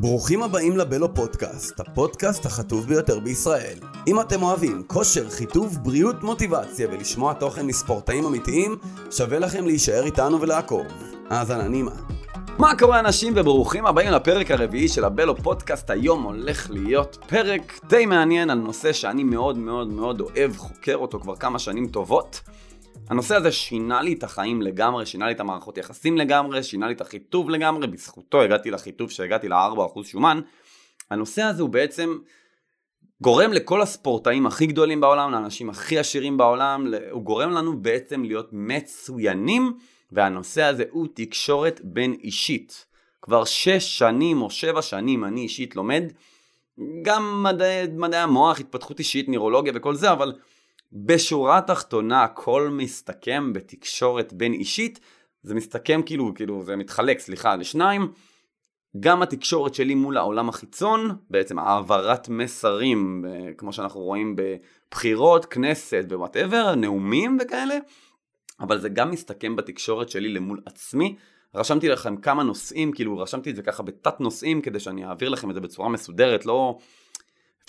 ברוכים הבאים לבלו פודקאסט, הפודקאסט החטוב ביותר בישראל. אם אתם אוהבים כושר, חיטוב, בריאות, מוטיבציה ולשמוע תוכן מספורטאים אמיתיים, שווה לכם להישאר איתנו ולעקוב. האזנה נעימה. מה קורה אנשים וברוכים הבאים לפרק הרביעי של הבלו פודקאסט. היום הולך להיות פרק די מעניין על נושא שאני מאוד מאוד מאוד אוהב, חוקר אותו כבר כמה שנים טובות. הנושא הזה שינה לי את החיים לגמרי, שינה לי את המערכות יחסים לגמרי, שינה לי את החיטוב לגמרי, בזכותו הגעתי לחיטוב שהגעתי ל-4% שומן. הנושא הזה הוא בעצם גורם לכל הספורטאים הכי גדולים בעולם, לאנשים הכי עשירים בעולם, הוא גורם לנו בעצם להיות מצוינים, והנושא הזה הוא תקשורת בין אישית. כבר 6 שנים או 7 שנים אני אישית לומד, גם מדעי, מדעי המוח, התפתחות אישית, נירולוגיה וכל זה, אבל בשורה תחתונה הכל מסתכם בתקשורת בין אישית, זה מסתכם כאילו, כאילו זה מתחלק, סליחה, לשניים. גם התקשורת שלי מול העולם החיצון, בעצם העברת מסרים, אה, כמו שאנחנו רואים בבחירות, כנסת ו whatever, נאומים וכאלה, אבל זה גם מסתכם בתקשורת שלי למול עצמי. רשמתי לכם כמה נושאים, כאילו רשמתי את זה ככה בתת נושאים כדי שאני אעביר לכם את זה בצורה מסודרת, לא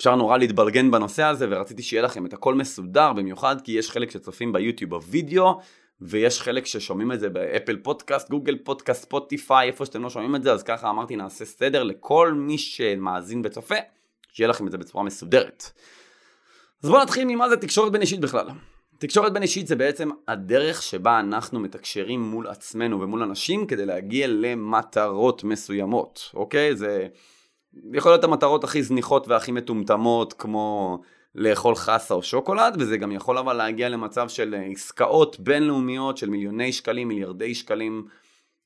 אפשר נורא להתבלגן בנושא הזה ורציתי שיהיה לכם את הכל מסודר במיוחד כי יש חלק שצופים ביוטיוב בווידאו ויש חלק ששומעים את זה באפל פודקאסט, גוגל פודקאסט, ספוטיפיי, איפה שאתם לא שומעים את זה אז ככה אמרתי נעשה סדר לכל מי שמאזין וצופה שיהיה לכם את זה בצורה מסודרת. אז בואו נתחיל ממה זה תקשורת בין אישית בכלל. תקשורת בין אישית זה בעצם הדרך שבה אנחנו מתקשרים מול עצמנו ומול אנשים כדי להגיע למטרות מסוימות, אוקיי? זה יכול להיות המטרות הכי זניחות והכי מטומטמות כמו לאכול חסה או שוקולד וזה גם יכול אבל להגיע למצב של עסקאות בינלאומיות של מיליוני שקלים, מיליארדי שקלים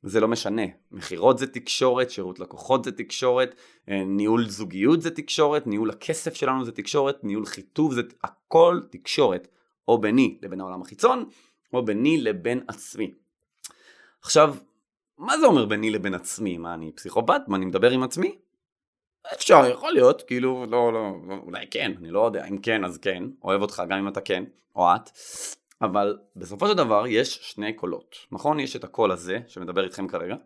זה לא משנה, מכירות זה תקשורת, שירות לקוחות זה תקשורת, אה, ניהול זוגיות זה תקשורת, ניהול הכסף שלנו זה תקשורת, ניהול חיטוב זה הכל תקשורת, או ביני לבין העולם החיצון, או ביני לבין עצמי. עכשיו, מה זה אומר ביני לבין עצמי? מה, אני פסיכופת? מה, אני מדבר עם עצמי? אפשר, יכול להיות, כאילו, לא, לא, אולי כן, אני לא יודע, אם כן אז כן, אוהב אותך גם אם אתה כן, או את, אבל בסופו של דבר יש שני קולות, נכון? יש את הקול הזה שמדבר איתכם כרגע,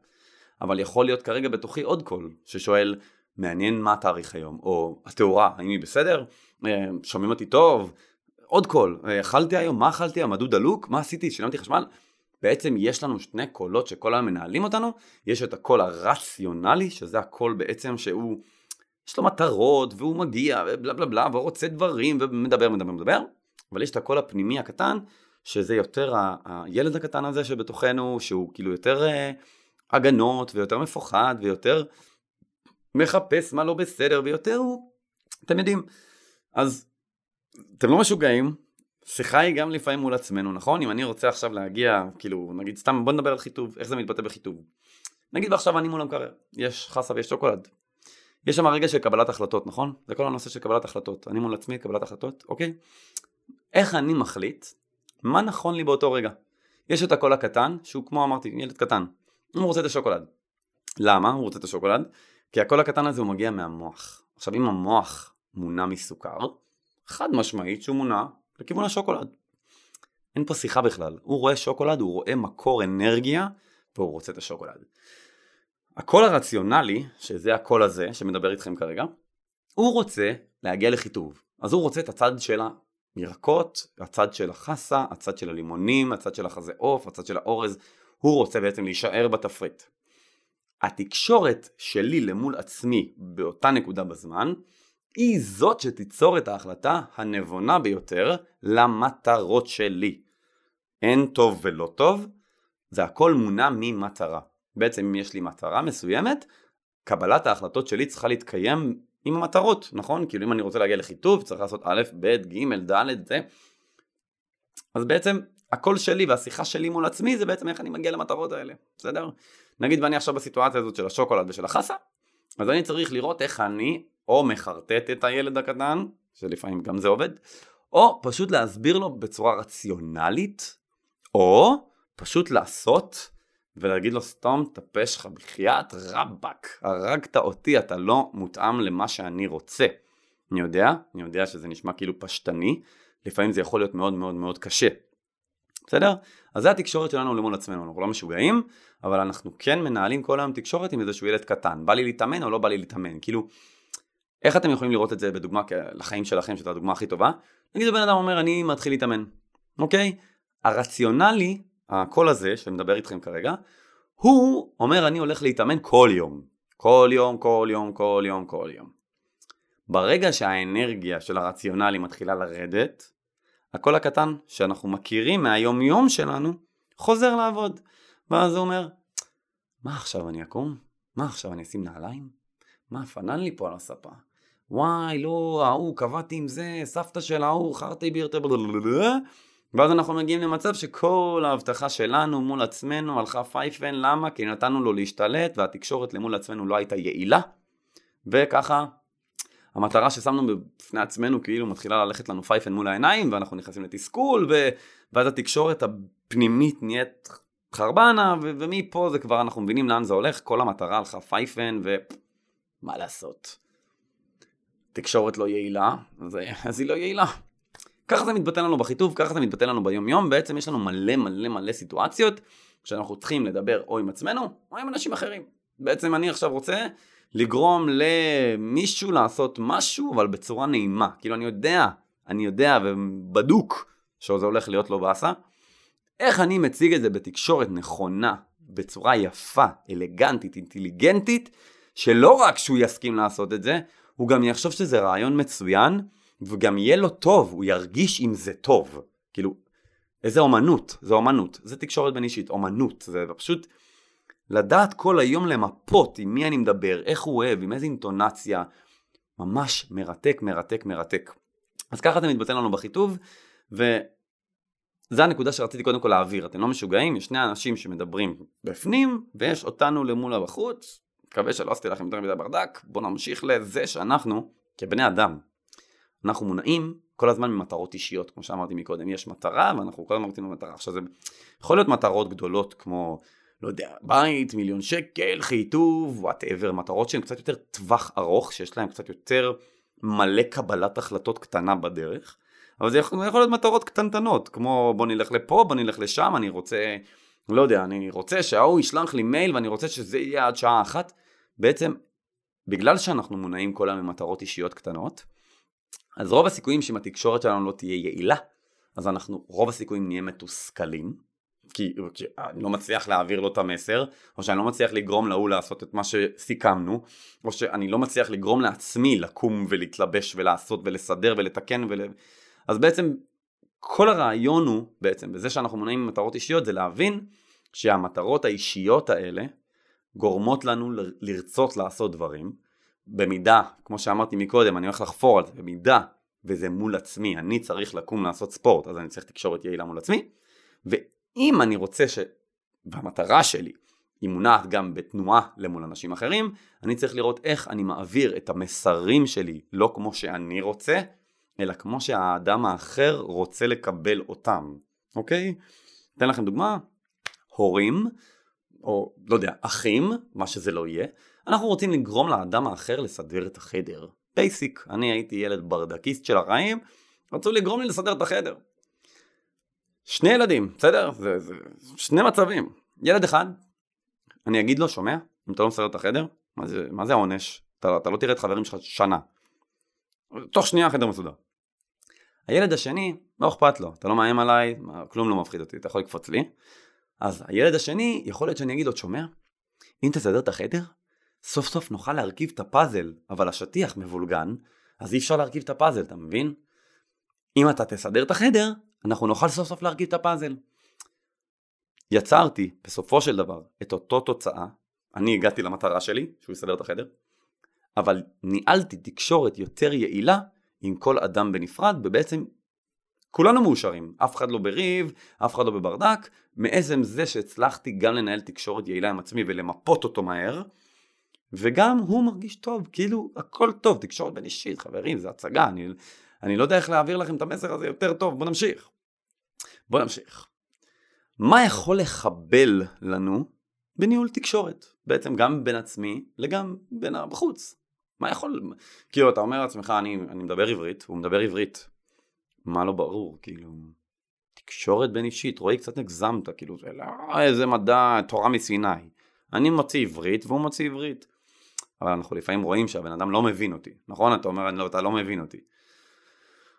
אבל יכול להיות כרגע בתוכי עוד קול ששואל, מעניין מה התאריך היום, או התאורה, האם היא בסדר? אה, שומעים אותי טוב? עוד קול, אה, אכלתי היום, מה אכלתי? הדוד דלוק? מה עשיתי? שילמתי חשמל? בעצם יש לנו שני קולות שכל היום מנהלים אותנו, יש את הקול הרציונלי, שזה הקול בעצם שהוא יש לו מטרות, והוא מגיע, ובלה בלה בלה, והוא רוצה דברים, ומדבר, מדבר, מדבר, אבל יש את הקול הפנימי הקטן, שזה יותר ה- הילד הקטן הזה שבתוכנו, שהוא כאילו יותר uh, הגנות, ויותר מפוחד, ויותר מחפש מה לא בסדר, ויותר הוא, אתם יודעים. אז אתם לא משוגעים, שיחה היא גם לפעמים מול עצמנו, נכון? אם אני רוצה עכשיו להגיע, כאילו, נגיד סתם, בוא נדבר על חיטוב, איך זה מתבטא בחיטוב. נגיד ועכשיו אני מול המקרר, יש חסה ויש שוקולד, יש שם רגע של קבלת החלטות, נכון? זה כל הנושא של קבלת החלטות. אני מול עצמי, קבלת החלטות, אוקיי? איך אני מחליט מה נכון לי באותו רגע? יש את הקול הקטן, שהוא כמו אמרתי, ילד קטן. הוא רוצה את השוקולד. למה הוא רוצה את השוקולד? כי הקול הקטן הזה הוא מגיע מהמוח. עכשיו אם המוח מונע מסוכר, חד משמעית שהוא מונע לכיוון השוקולד. אין פה שיחה בכלל. הוא רואה שוקולד, הוא רואה מקור אנרגיה, והוא רוצה את השוקולד. הקול הרציונלי, שזה הקול הזה שמדבר איתכם כרגע, הוא רוצה להגיע לחיטוב. אז הוא רוצה את הצד של הירקות, הצד של החסה, הצד של הלימונים, הצד של החזה עוף, הצד של האורז, הוא רוצה בעצם להישאר בתפריט. התקשורת שלי למול עצמי באותה נקודה בזמן, היא זאת שתיצור את ההחלטה הנבונה ביותר למטרות שלי. אין טוב ולא טוב, זה הכל מונע ממטרה. בעצם יש לי מטרה מסוימת, קבלת ההחלטות שלי צריכה להתקיים עם המטרות, נכון? כאילו אם אני רוצה להגיע לחיטוב צריך לעשות א', ב', ג', ד', זה. אז בעצם הקול שלי והשיחה שלי מול עצמי זה בעצם איך אני מגיע למטרות האלה, בסדר? נגיד ואני עכשיו בסיטואציה הזאת של השוקולד ושל החסה, אז אני צריך לראות איך אני או מחרטט את הילד הקטן, שלפעמים גם זה עובד, או פשוט להסביר לו בצורה רציונלית, או פשוט לעשות ולהגיד לו סתום את הפה שלך בחייאת רבאק, הרגת אותי, אתה לא מותאם למה שאני רוצה. אני יודע, אני יודע שזה נשמע כאילו פשטני, לפעמים זה יכול להיות מאוד מאוד מאוד קשה. בסדר? אז זה התקשורת שלנו למול עצמנו, אנחנו לא משוגעים, אבל אנחנו כן מנהלים כל היום תקשורת עם איזשהו ילד קטן. בא לי להתאמן או לא בא לי להתאמן? כאילו, איך אתם יכולים לראות את זה בדוגמה לחיים שלכם, שזו הדוגמה הכי טובה? נגיד הבן אדם אומר, אני מתחיל להתאמן, אוקיי? הרציונלי, הקול הזה, שמדבר איתכם כרגע, הוא אומר, אני הולך להתאמן כל יום. כל יום, כל יום, כל יום, כל יום. ברגע שהאנרגיה של הרציונלי מתחילה לרדת, הקול הקטן שאנחנו מכירים מהיום יום שלנו חוזר לעבוד. ואז הוא אומר, מה עכשיו אני אקום? מה עכשיו אני אשים נעליים? מה פנן לי פה על הספה? וואי לא ההוא קבעתי עם זה סבתא של ההוא חרטי בירטה ואז אנחנו מגיעים למצב שכל ההבטחה שלנו מול עצמנו הלכה פייפן. למה? כי נתנו לו להשתלט והתקשורת למול עצמנו לא הייתה יעילה. וככה המטרה ששמנו בפני עצמנו כאילו מתחילה ללכת לנו פייפן מול העיניים ואנחנו נכנסים לתסכול ו... ואז התקשורת הפנימית נהיית חרבנה ו... ומפה זה כבר אנחנו מבינים לאן זה הולך. כל המטרה הלכה פייפן ומה לעשות? תקשורת לא יעילה אז, אז היא לא יעילה ככה זה מתבטא לנו בחיטוב, ככה זה מתבטא לנו ביום יום, בעצם יש לנו מלא מלא מלא סיטואציות שאנחנו צריכים לדבר או עם עצמנו או עם אנשים אחרים. בעצם אני עכשיו רוצה לגרום למישהו לעשות משהו, אבל בצורה נעימה. כאילו אני יודע, אני יודע ובדוק שזה הולך להיות לו באסה. איך אני מציג את זה בתקשורת נכונה, בצורה יפה, אלגנטית, אינטליגנטית, שלא רק שהוא יסכים לעשות את זה, הוא גם יחשוב שזה רעיון מצוין, וגם יהיה לו טוב, הוא ירגיש עם זה טוב. כאילו, איזה אומנות, זה אומנות, זה תקשורת בין אישית, אומנות, זה פשוט לדעת כל היום למפות עם מי אני מדבר, איך הוא אוהב, עם איזה אינטונציה, ממש מרתק, מרתק, מרתק. אז ככה זה מתבטא לנו בחיטוב, וזה הנקודה שרציתי קודם כל להעביר, אתם לא משוגעים, יש שני אנשים שמדברים בפנים, ויש אותנו למולה בחוץ, מקווה שלא עשיתי לכם יותר מדי ברדק, בואו נמשיך לזה שאנחנו, כבני אדם, אנחנו מונעים כל הזמן ממטרות אישיות, כמו שאמרתי מקודם, יש מטרה ואנחנו כל הזמן רוצים למטרה. עכשיו זה יכול להיות מטרות גדולות כמו, לא יודע, בית, מיליון שקל, חיטוב, whatever, מטרות שהן קצת יותר טווח ארוך, שיש להן קצת יותר מלא קבלת החלטות קטנה בדרך, אבל זה יכול, יכול להיות מטרות קטנטנות, כמו בוא נלך לפה, בוא נלך לשם, אני רוצה, לא יודע, אני רוצה שההוא ישלח לי מייל ואני רוצה שזה יהיה עד שעה אחת. בעצם, בגלל שאנחנו מונעים כל היום ממטרות אישיות קטנות, אז רוב הסיכויים שאם התקשורת שלנו לא תהיה יעילה, אז אנחנו רוב הסיכויים נהיה מתוסכלים, כי, כי אני לא מצליח להעביר לו את המסר, או שאני לא מצליח לגרום להוא לעשות את מה שסיכמנו, או שאני לא מצליח לגרום לעצמי לקום ולהתלבש ולעשות ולסדר ולתקן ול... אז בעצם כל הרעיון הוא בעצם בזה שאנחנו מונעים מטרות אישיות זה להבין שהמטרות האישיות האלה גורמות לנו לרצות לעשות דברים במידה, כמו שאמרתי מקודם, אני הולך לחפור על זה, במידה וזה מול עצמי, אני צריך לקום לעשות ספורט, אז אני צריך תקשורת יעילה מול עצמי, ואם אני רוצה ש... והמטרה שלי היא מונעת גם בתנועה למול אנשים אחרים, אני צריך לראות איך אני מעביר את המסרים שלי לא כמו שאני רוצה, אלא כמו שהאדם האחר רוצה לקבל אותם, אוקיי? אתן לכם דוגמה, הורים, או לא יודע, אחים, מה שזה לא יהיה, אנחנו רוצים לגרום לאדם האחר לסדר את החדר. basic, אני הייתי ילד ברדקיסט של החיים, רצו לגרום לי לסדר את החדר. שני ילדים, בסדר? זה, זה שני מצבים. ילד אחד, אני אגיד לו, שומע? אם אתה לא מסדר את החדר, מה זה, מה זה העונש? אתה, אתה לא תראה את חברים שלך שנה. תוך שנייה החדר מסודר. הילד השני, לא אכפת לו, אתה לא מאיים עליי, כלום לא מפחיד אותי, אתה יכול לקפוץ לי. אז הילד השני, יכול להיות שאני אגיד לו, שומע? אם תסדר את החדר, סוף סוף נוכל להרכיב את הפאזל, אבל השטיח מבולגן, אז אי אפשר להרכיב את הפאזל, אתה מבין? אם אתה תסדר את החדר, אנחנו נוכל סוף סוף להרכיב את הפאזל. יצרתי, בסופו של דבר, את אותו תוצאה, אני הגעתי למטרה שלי, שהוא יסדר את החדר, אבל ניהלתי תקשורת יותר יעילה עם כל אדם בנפרד, ובעצם כולנו מאושרים, אף אחד לא בריב, אף אחד לא בברדק, מעצם זה שהצלחתי גם לנהל תקשורת יעילה עם עצמי ולמפות אותו מהר, וגם הוא מרגיש טוב, כאילו הכל טוב, תקשורת בין אישית, חברים, זה הצגה, אני, אני לא יודע איך להעביר לכם את המסר הזה יותר טוב, בוא נמשיך. בוא נמשיך. מה יכול לחבל לנו בניהול תקשורת? בעצם גם בין עצמי לגם בין בחוץ. מה יכול, כאילו אתה אומר לעצמך, אני, אני מדבר עברית, הוא מדבר עברית. מה לא ברור, כאילו, תקשורת בין אישית, רועי קצת הגזמת, כאילו זה לא איזה מדע, תורה מסיני. אני מוציא עברית והוא מוציא עברית. אבל אנחנו לפעמים רואים שהבן אדם לא מבין אותי, נכון? אתה אומר, לא, אתה לא מבין אותי.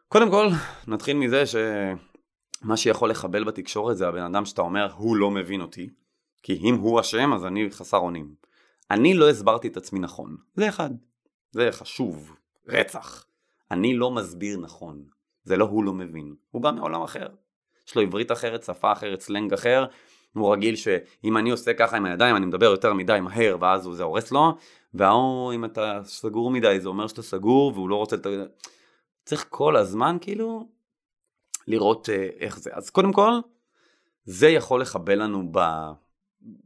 קודם כל, נתחיל מזה שמה שיכול לחבל בתקשורת זה הבן אדם שאתה אומר, הוא לא מבין אותי, כי אם הוא אשם אז אני חסר אונים. אני לא הסברתי את עצמי נכון, זה אחד. זה חשוב, רצח. אני לא מסביר נכון, זה לא הוא לא מבין, הוא בא מעולם אחר. יש לו עברית אחרת, שפה אחרת, סלנג אחר, הוא רגיל שאם אני עושה ככה עם הידיים אני מדבר יותר מדי מהר ואז זה הורס לו, וההוא אם אתה סגור מדי זה אומר שאתה סגור והוא לא רוצה... לת... צריך כל הזמן כאילו לראות אה, איך זה. אז קודם כל, זה יכול לחבל לנו ב...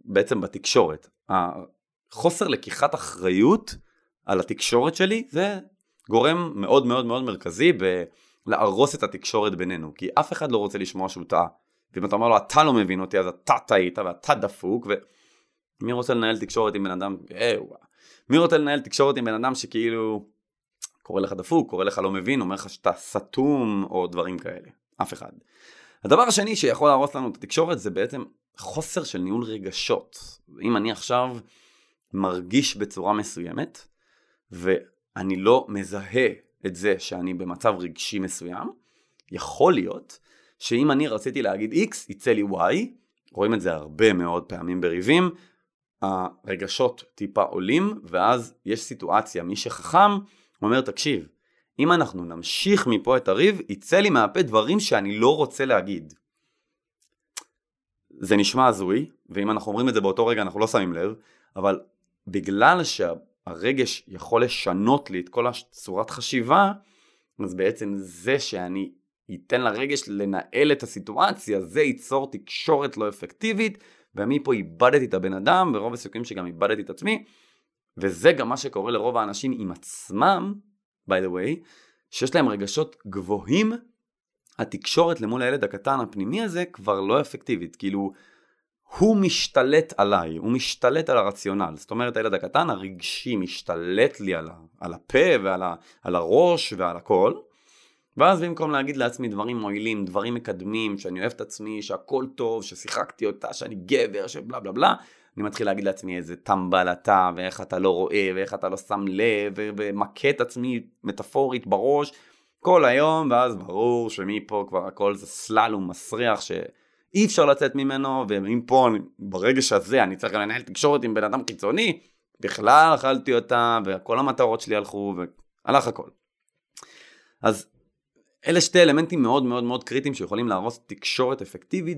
בעצם בתקשורת. החוסר לקיחת אחריות על התקשורת שלי זה גורם מאוד מאוד מאוד מרכזי בלהרוס את התקשורת בינינו, כי אף אחד לא רוצה לשמוע שהוא טעה. ואם אתה אומר לו אתה לא מבין אותי אז אתה טעית ואתה דפוק ומי רוצה לנהל תקשורת עם בן אדם, אה, מי רוצה לנהל תקשורת עם בן אדם שכאילו קורא לך דפוק, קורא לך לא מבין, אומר לך שאתה סתום או דברים כאלה, אף אחד. הדבר השני שיכול להרוס לנו את התקשורת זה בעצם חוסר של ניהול רגשות. אם אני עכשיו מרגיש בצורה מסוימת ואני לא מזהה את זה שאני במצב רגשי מסוים, יכול להיות שאם אני רציתי להגיד X, יצא לי Y, רואים את זה הרבה מאוד פעמים בריבים, הרגשות טיפה עולים, ואז יש סיטואציה, מי שחכם אומר, תקשיב, אם אנחנו נמשיך מפה את הריב, יצא לי מהפה דברים שאני לא רוצה להגיד. זה נשמע הזוי, ואם אנחנו אומרים את זה באותו רגע אנחנו לא שמים לב, אבל בגלל שהרגש יכול לשנות לי את כל הצורת חשיבה, אז בעצם זה שאני ייתן לרגש לנהל את הסיטואציה, זה ייצור תקשורת לא אפקטיבית, ומפה איבדתי את הבן אדם, ורוב הסיכויים שגם איבדתי את עצמי, וזה גם מה שקורה לרוב האנשים עם עצמם, by the way, שיש להם רגשות גבוהים, התקשורת למול הילד הקטן הפנימי הזה כבר לא אפקטיבית, כאילו הוא משתלט עליי, הוא משתלט על הרציונל, זאת אומרת הילד הקטן הרגשי משתלט לי על, על הפה ועל ה, על הראש ועל הכל, ואז במקום להגיד לעצמי דברים מועילים, דברים מקדמים, שאני אוהב את עצמי, שהכל טוב, ששיחקתי אותה, שאני גבר, שבלה בלה בלה, אני מתחיל להגיד לעצמי איזה טמבל אתה, ואיך אתה לא רואה, ואיך אתה לא שם לב, ומכה את עצמי מטאפורית בראש כל היום, ואז ברור שמפה כבר הכל זה סללום מסריח שאי אפשר לצאת ממנו, ואם פה, ברגע הזה אני צריך לנהל תקשורת עם בן אדם חיצוני, בכלל אכלתי אותה, וכל המטרות שלי הלכו, והלך הכל. אז אלה שתי אלמנטים מאוד מאוד מאוד קריטיים שיכולים להרוס תקשורת אפקטיבית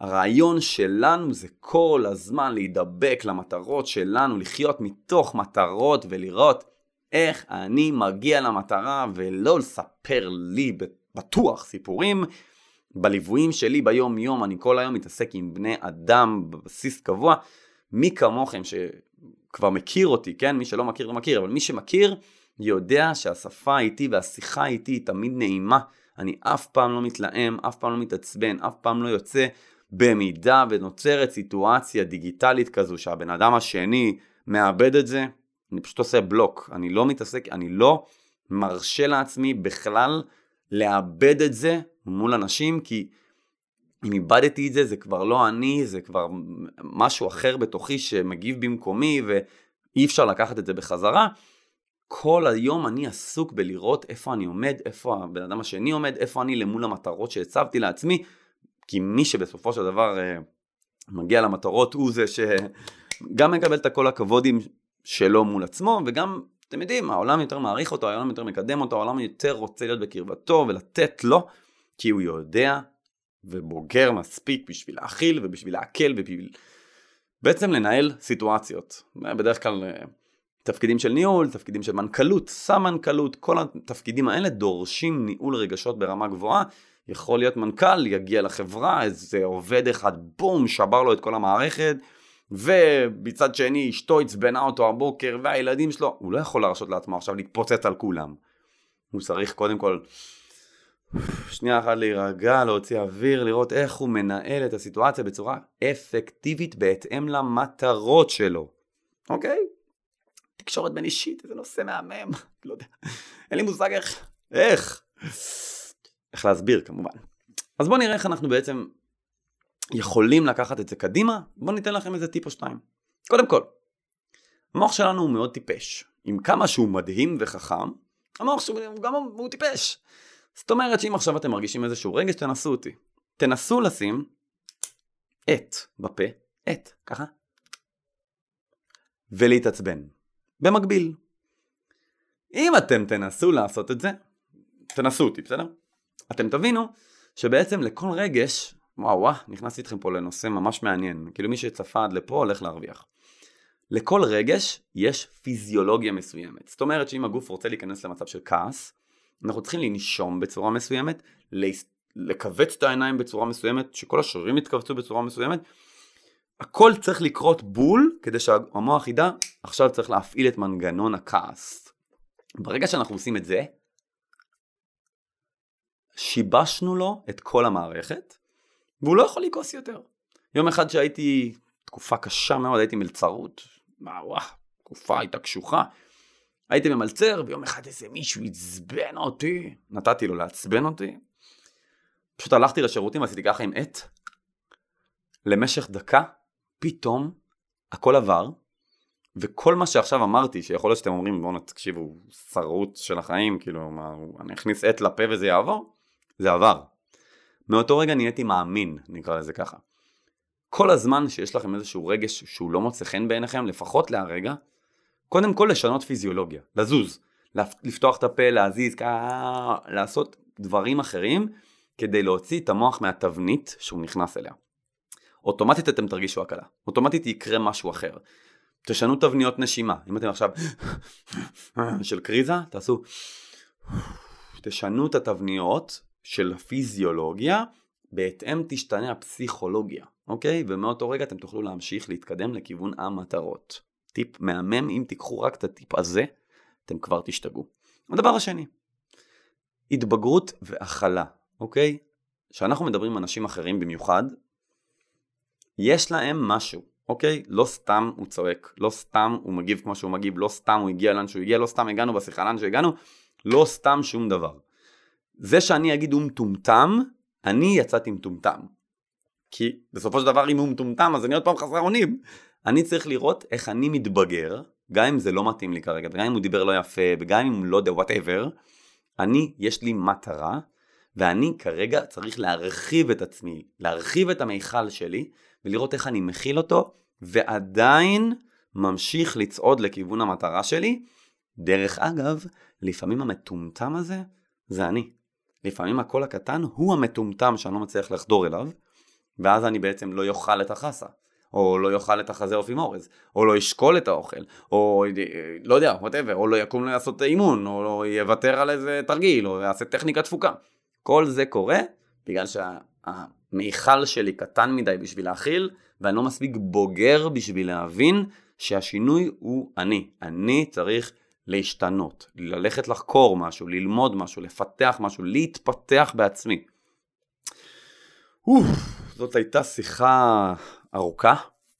והרעיון שלנו זה כל הזמן להידבק למטרות שלנו, לחיות מתוך מטרות ולראות איך אני מגיע למטרה ולא לספר לי בטוח סיפורים. בליוויים שלי ביום יום אני כל היום מתעסק עם בני אדם בבסיס קבוע. מי כמוכם שכבר מכיר אותי, כן? מי שלא מכיר לא מכיר, אבל מי שמכיר יודע שהשפה איתי והשיחה איתי היא תמיד נעימה. אני אף פעם לא מתלהם, אף פעם לא מתעצבן, אף פעם לא יוצא. במידה ונוצרת סיטואציה דיגיטלית כזו שהבן אדם השני מאבד את זה, אני פשוט עושה בלוק. אני לא מתעסק, אני לא מרשה לעצמי בכלל לאבד את זה מול אנשים, כי אם איבדתי את זה, זה כבר לא אני, זה כבר משהו אחר בתוכי שמגיב במקומי, ואי אפשר לקחת את זה בחזרה. כל היום אני עסוק בלראות איפה אני עומד, איפה הבן אדם השני עומד, איפה אני למול המטרות שהצבתי לעצמי, כי מי שבסופו של דבר uh, מגיע למטרות הוא זה שגם מקבל את כל הכבודים שלו מול עצמו, וגם, אתם יודעים, העולם יותר מעריך אותו, העולם יותר מקדם אותו, העולם יותר רוצה להיות בקרבתו ולתת לו, כי הוא יודע ובוגר מספיק בשביל להכיל ובשביל להקל ובשביל בעצם לנהל סיטואציות. בדרך כלל אה, תפקידים של ניהול, תפקידים של מנכ"לות, סמנכ"לות, כל התפקידים האלה דורשים ניהול רגשות ברמה גבוהה. יכול להיות מנכ"ל, יגיע לחברה, איזה עובד אחד, בום, שבר לו את כל המערכת, ובצד שני אשתו עצבנה אותו הבוקר, והילדים שלו, הוא לא יכול להרשות לעצמו עכשיו להתפוצץ על כולם. הוא צריך קודם כל שנייה אחת להירגע, להוציא אוויר, לראות איך הוא מנהל את הסיטואציה בצורה אפקטיבית בהתאם למטרות שלו. אוקיי? תקשורת בין אישית, איזה נושא מהמם, לא יודע, אין לי מושג איך, איך, איך להסביר כמובן. אז בואו נראה איך אנחנו בעצם יכולים לקחת את זה קדימה, בואו ניתן לכם איזה טיפ או שתיים. קודם כל, המוח שלנו הוא מאוד טיפש. עם כמה שהוא מדהים וחכם, המוח שלו גם הוא טיפש. זאת אומרת שאם עכשיו אתם מרגישים איזשהו רגש, תנסו אותי. תנסו לשים את בפה, את, ככה, ולהתעצבן. במקביל. אם אתם תנסו לעשות את זה, תנסו אותי, בסדר? אתם תבינו שבעצם לכל רגש, וואו וואו, נכנסתי איתכם פה לנושא ממש מעניין, כאילו מי שצפה עד לפה הולך להרוויח. לכל רגש יש פיזיולוגיה מסוימת. זאת אומרת שאם הגוף רוצה להיכנס למצב של כעס, אנחנו צריכים לנשום בצורה מסוימת, לכווץ את העיניים בצורה מסוימת, שכל השרירים יתכווצו בצורה מסוימת. הכל צריך לקרות בול כדי שהמוח ידע, עכשיו צריך להפעיל את מנגנון הכעס. ברגע שאנחנו עושים את זה, שיבשנו לו את כל המערכת, והוא לא יכול לכעוס יותר. יום אחד שהייתי, תקופה קשה מאוד, הייתי מלצרות, וואו, תקופה הייתה קשוחה. הייתי ממלצר, ויום אחד איזה מישהו עצבן אותי, נתתי לו לעצבן אותי. פשוט הלכתי לשירותים, עשיתי ככה עם עט. למשך דקה, פתאום הכל עבר, וכל מה שעכשיו אמרתי, שיכול להיות שאתם אומרים, בואו תקשיבו, שרות של החיים, כאילו, מה, אני אכניס עט לפה וזה יעבור, זה עבר. מאותו רגע נהייתי מאמין, נקרא לזה ככה. כל הזמן שיש לכם איזשהו רגש שהוא לא מוצא חן בעיניכם, לפחות להרגע, קודם כל לשנות פיזיולוגיה, לזוז, לפתוח את הפה, להזיז, לעשות דברים אחרים כדי להוציא את המוח מהתבנית שהוא נכנס אליה. אוטומטית אתם תרגישו הקלה, אוטומטית יקרה משהו אחר. תשנו תבניות נשימה, אם אתם עכשיו של קריזה, תעשו, תשנו את התבניות של הפיזיולוגיה, בהתאם תשתנה הפסיכולוגיה, אוקיי? ומאותו רגע אתם תוכלו להמשיך להתקדם לכיוון המטרות. טיפ מהמם, אם תיקחו רק את הטיפ הזה, אתם כבר תשתגעו. הדבר השני, התבגרות והכלה, אוקיי? כשאנחנו מדברים עם אנשים אחרים במיוחד, יש להם משהו, אוקיי? לא סתם הוא צועק, לא סתם הוא מגיב כמו שהוא מגיב, לא סתם הוא הגיע לאן שהוא הגיע, לא סתם הגענו בשיחה לאן שהגענו, לא סתם שום דבר. זה שאני אגיד הוא מטומטם, אני יצאתי מטומטם. כי בסופו של דבר אם הוא מטומטם אז אני עוד פעם חסר אונים. אני צריך לראות איך אני מתבגר, גם אם זה לא מתאים לי כרגע, וגם אם הוא דיבר לא יפה, וגם אם הוא לא יודע וואטאבר, אני, יש לי מטרה, ואני כרגע צריך להרחיב את עצמי, להרחיב את המיכל שלי, ולראות איך אני מכיל אותו, ועדיין ממשיך לצעוד לכיוון המטרה שלי. דרך אגב, לפעמים המטומטם הזה זה אני. לפעמים הקול הקטן הוא המטומטם שאני לא מצליח לחדור אליו, ואז אני בעצם לא יאכל את החסה. או לא יאכל את החזה אופי מורז, או לא ישקול את האוכל, או לא יודע, whatever, או לא יקום לעשות אימון, או לא יוותר על איזה תרגיל, או יעשה טכניקה תפוקה. כל זה קורה בגלל שהמיכל שלי קטן מדי בשביל להכיל, ואני לא מספיק בוגר בשביל להבין שהשינוי הוא אני. אני צריך להשתנות, ללכת לחקור משהו, ללמוד משהו, לפתח משהו, להתפתח בעצמי. אוף, זאת הייתה שיחה ארוכה,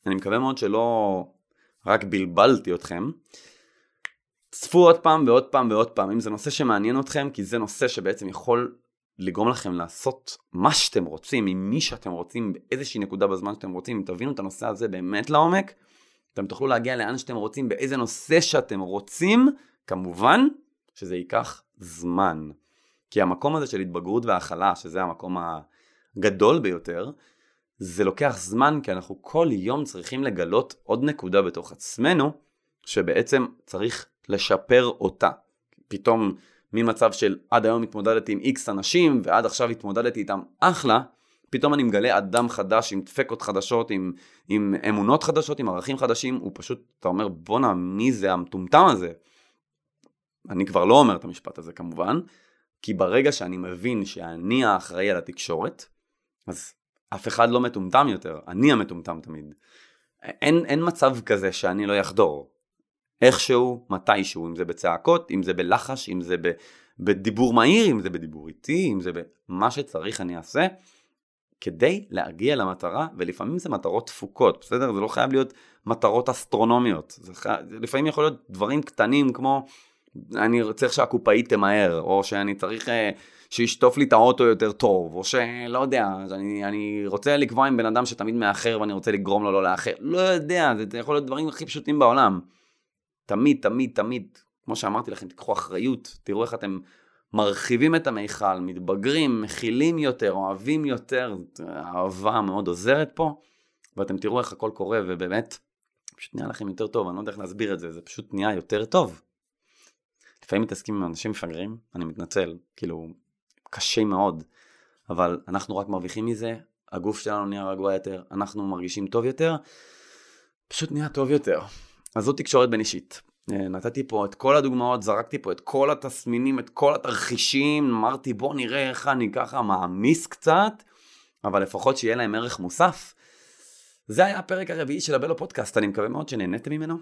אני מקווה מאוד שלא רק בלבלתי אתכם. צפו עוד פעם ועוד פעם ועוד פעם, אם זה נושא שמעניין אתכם, כי זה נושא שבעצם יכול לגרום לכם לעשות מה שאתם רוצים, עם מי שאתם רוצים, באיזושהי נקודה בזמן שאתם רוצים, אם תבינו את הנושא הזה באמת לעומק, אתם תוכלו להגיע לאן שאתם רוצים, באיזה נושא שאתם רוצים, כמובן שזה ייקח זמן. כי המקום הזה של התבגרות והכלה, שזה המקום הגדול ביותר, זה לוקח זמן כי אנחנו כל יום צריכים לגלות עוד נקודה בתוך עצמנו שבעצם צריך לשפר אותה. פתאום ממצב של עד היום התמודדתי עם איקס אנשים ועד עכשיו התמודדתי איתם אחלה, פתאום אני מגלה אדם חדש עם דפקות חדשות, עם, עם אמונות חדשות, עם ערכים חדשים, הוא פשוט, אתה אומר בואנה מי זה המטומטם הזה? אני כבר לא אומר את המשפט הזה כמובן, כי ברגע שאני מבין שאני האחראי על התקשורת, אז אף אחד לא מטומטם יותר, אני המטומטם תמיד. אין, אין מצב כזה שאני לא יחדור. איכשהו, מתישהו, אם זה בצעקות, אם זה בלחש, אם זה בדיבור מהיר, אם זה בדיבור איטי, אם זה במה שצריך אני אעשה, כדי להגיע למטרה, ולפעמים זה מטרות תפוקות, בסדר? זה לא חייב להיות מטרות אסטרונומיות. זה חי... לפעמים יכול להיות דברים קטנים כמו אני צריך שהקופאית תמהר, או שאני צריך אה, שישטוף לי את האוטו יותר טוב, או שלא יודע, אני, אני רוצה לקבוע עם בן אדם שתמיד מאחר ואני רוצה לגרום לו לא לאחר. לא יודע, זה יכול להיות דברים הכי פשוטים בעולם. תמיד, תמיד, תמיד, כמו שאמרתי לכם, תיקחו אחריות, תראו איך אתם מרחיבים את המיכל, מתבגרים, מכילים יותר, אוהבים יותר, האהבה מאוד עוזרת פה, ואתם תראו איך הכל קורה, ובאמת, פשוט נהיה לכם יותר טוב, אני לא יודע איך להסביר את זה, זה פשוט נהיה יותר טוב. לפעמים מתעסקים עם אנשים מפגרים, אני מתנצל, כאילו, קשה מאוד, אבל אנחנו רק מרוויחים מזה, הגוף שלנו נהיה רגוע יותר, אנחנו מרגישים טוב יותר, פשוט נהיה טוב יותר. אז זאת תקשורת בין אישית. אה, נתתי פה את כל הדוגמאות, זרקתי פה את כל התסמינים, את כל התרחישים, אמרתי בוא נראה איך אני ככה מעמיס קצת, אבל לפחות שיהיה להם ערך מוסף. זה היה הפרק הרביעי של הבלו פודקאסט, אני מקווה מאוד שנהניתם ממנו.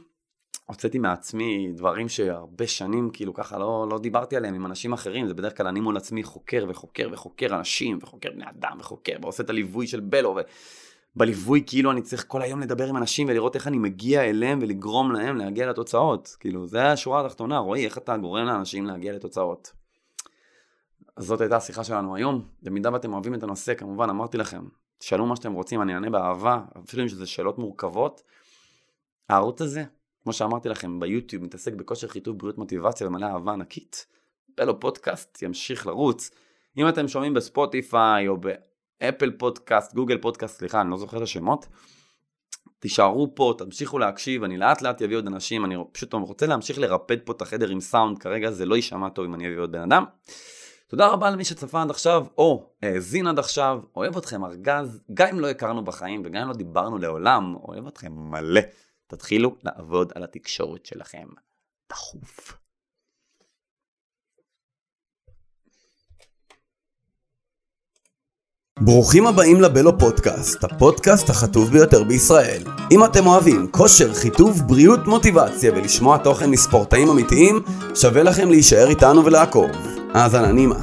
הוצאתי מעצמי דברים שהרבה שנים כאילו ככה לא, לא דיברתי עליהם עם אנשים אחרים, זה בדרך כלל אני מול עצמי חוקר וחוקר וחוקר אנשים וחוקר בני אדם וחוקר ועושה את הליווי של בלו ובליווי כאילו אני צריך כל היום לדבר עם אנשים ולראות איך אני מגיע אליהם ולגרום להם להגיע לתוצאות. כאילו זה השורה התחתונה, רועי, איך אתה גורם לאנשים להגיע לתוצאות. אז זאת הייתה השיחה שלנו היום. במידה ואתם אוהבים את הנושא, כמובן אמרתי לכם, תשאלו מה שאתם רוצים, אני אענה באהבה, אפילו אם שזה שאלות מורכבות. הערוץ הזה, כמו שאמרתי לכם, ביוטיוב מתעסק בכושר חיטוב בריאות מוטיבציה ומלא אהבה ענקית. בלו פודקאסט ימשיך לרוץ. אם אתם שומעים בספוטיפיי או באפל פודקאסט, גוגל פודקאסט, סליחה, אני לא זוכר את השמות, תישארו פה, תמשיכו להקשיב, אני לאט לאט אביא עוד אנשים, אני פשוט רוצה להמשיך לרפד פה את החדר עם סאונד, כרגע זה לא יישמע טוב אם אני אביא עוד בן אדם. תודה רבה למי שצפה עד עכשיו, או האזין עד עכשיו, אוהב אתכם ארגז, גם אם לא הכרנו בחיים וגם אם לא דיברנו לעולם, אוהב אתכם מלא. תתחילו לעבוד על התקשורת שלכם. דחוף. ברוכים הבאים לבלו פודקאסט, הפודקאסט החטוב ביותר בישראל. אם אתם אוהבים כושר, חיטוב, בריאות, מוטיבציה ולשמוע תוכן מספורטאים אמיתיים, שווה לכם להישאר איתנו ולעקוב. האזנה נעימה.